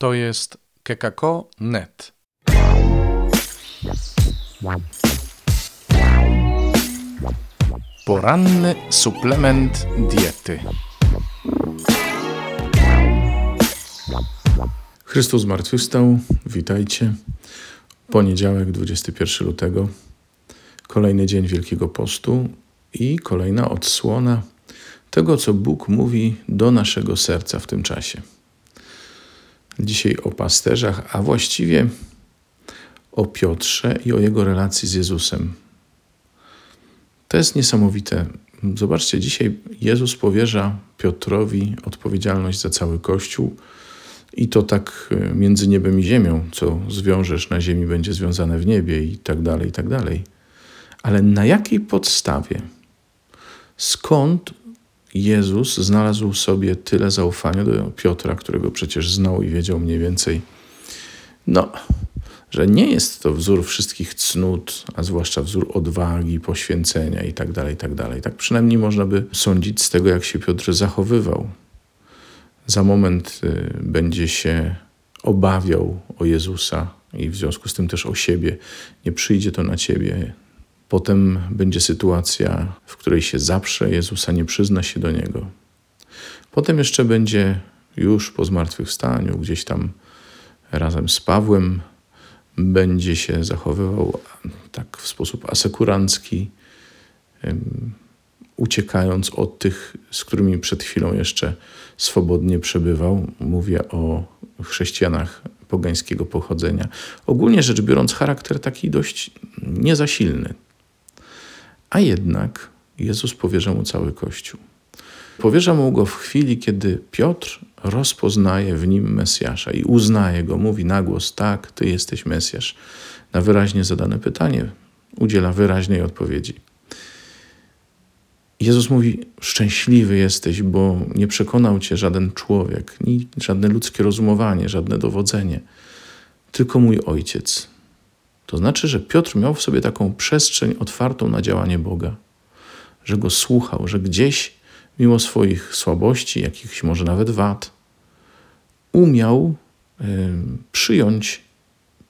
to jest kekako.net. Poranny suplement diety. Chrystus zmartwychwstał, witajcie. Poniedziałek, 21 lutego, kolejny dzień Wielkiego Postu i kolejna odsłona tego, co Bóg mówi do naszego serca w tym czasie. Dzisiaj o pasterzach, a właściwie o Piotrze i o jego relacji z Jezusem. To jest niesamowite. Zobaczcie, dzisiaj Jezus powierza Piotrowi odpowiedzialność za cały Kościół i to tak e, między niebem i ziemią, co zwiążesz na ziemi będzie związane w niebie i tak dalej, i tak dalej. Ale na jakiej podstawie? Skąd Jezus znalazł sobie tyle zaufania do Piotra, którego przecież znał i wiedział mniej więcej, no, że nie jest to wzór wszystkich cnót, a zwłaszcza wzór odwagi, poświęcenia itd., tak itd. Tak, tak przynajmniej można by sądzić z tego, jak się Piotr zachowywał. Za moment y, będzie się obawiał o Jezusa i w związku z tym też o siebie. Nie przyjdzie to na ciebie, Potem będzie sytuacja, w której się zaprze Jezusa, nie przyzna się do Niego. Potem jeszcze będzie już po zmartwychwstaniu, gdzieś tam razem z Pawłem, będzie się zachowywał tak w sposób asekurancki, uciekając od tych, z którymi przed chwilą jeszcze swobodnie przebywał. Mówię o chrześcijanach pogańskiego pochodzenia. Ogólnie rzecz biorąc, charakter taki dość niezasilny. A jednak Jezus powierza mu cały Kościół. Powierza mu go w chwili, kiedy Piotr rozpoznaje w nim Mesjasza i uznaje go, mówi na głos: Tak, ty jesteś Mesjasz. Na wyraźnie zadane pytanie udziela wyraźnej odpowiedzi. Jezus mówi: Szczęśliwy jesteś, bo nie przekonał cię żaden człowiek, żadne ludzkie rozumowanie, żadne dowodzenie, tylko mój ojciec. To znaczy, że Piotr miał w sobie taką przestrzeń otwartą na działanie Boga, że go słuchał, że gdzieś, mimo swoich słabości, jakichś może nawet wad, umiał y, przyjąć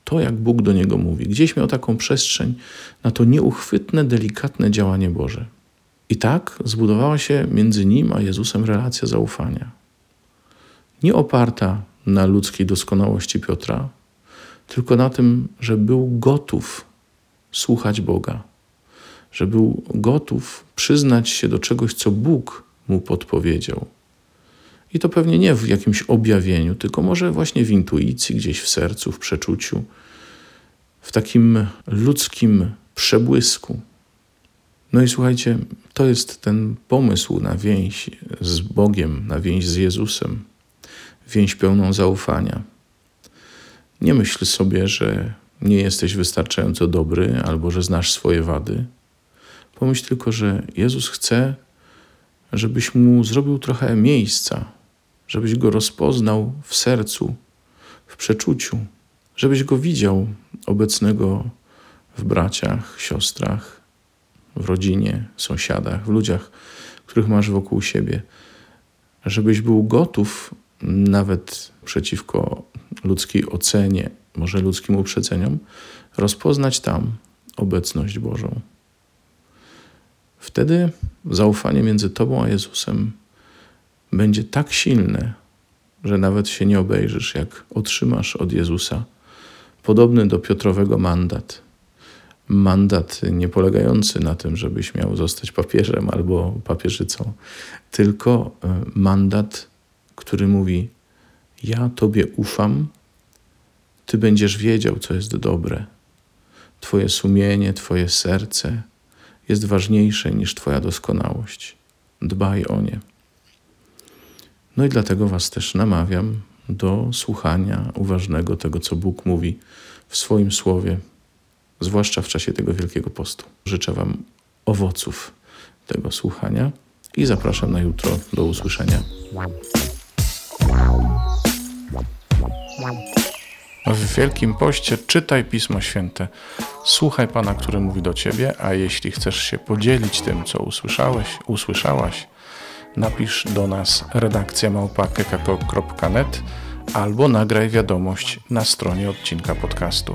to, jak Bóg do niego mówi. Gdzieś miał taką przestrzeń na to nieuchwytne, delikatne działanie Boże. I tak zbudowała się między nim a Jezusem relacja zaufania. Nie oparta na ludzkiej doskonałości Piotra, tylko na tym, że był gotów słuchać Boga, że był gotów przyznać się do czegoś, co Bóg mu podpowiedział. I to pewnie nie w jakimś objawieniu, tylko może właśnie w intuicji, gdzieś w sercu, w przeczuciu, w takim ludzkim przebłysku. No i słuchajcie, to jest ten pomysł na więź z Bogiem, na więź z Jezusem, więź pełną zaufania. Nie myśl sobie, że nie jesteś wystarczająco dobry albo że znasz swoje wady. Pomyśl tylko, że Jezus chce, żebyś mu zrobił trochę miejsca, żebyś go rozpoznał w sercu, w przeczuciu, żebyś go widział obecnego w braciach, siostrach, w rodzinie, sąsiadach, w ludziach, których masz wokół siebie, żebyś był gotów nawet przeciwko ludzkiej ocenie, może ludzkim uprzedzeniom, rozpoznać tam obecność Bożą. Wtedy zaufanie między Tobą a Jezusem będzie tak silne, że nawet się nie obejrzysz, jak otrzymasz od Jezusa podobny do Piotrowego mandat. Mandat nie polegający na tym, żebyś miał zostać papieżem albo papieżycą, tylko e, mandat, który mówi: ja Tobie ufam, Ty będziesz wiedział, co jest dobre. Twoje sumienie, Twoje serce jest ważniejsze niż Twoja doskonałość. Dbaj o nie. No i dlatego Was też namawiam do słuchania uważnego tego, co Bóg mówi w swoim słowie, zwłaszcza w czasie tego Wielkiego Postu. Życzę Wam owoców tego słuchania i zapraszam na jutro do usłyszenia. W Wielkim Poście czytaj Pismo Święte, słuchaj Pana, który mówi do Ciebie, a jeśli chcesz się podzielić tym, co usłyszałeś, usłyszałaś, napisz do nas redakcja małpa.kekako.net albo nagraj wiadomość na stronie odcinka podcastu.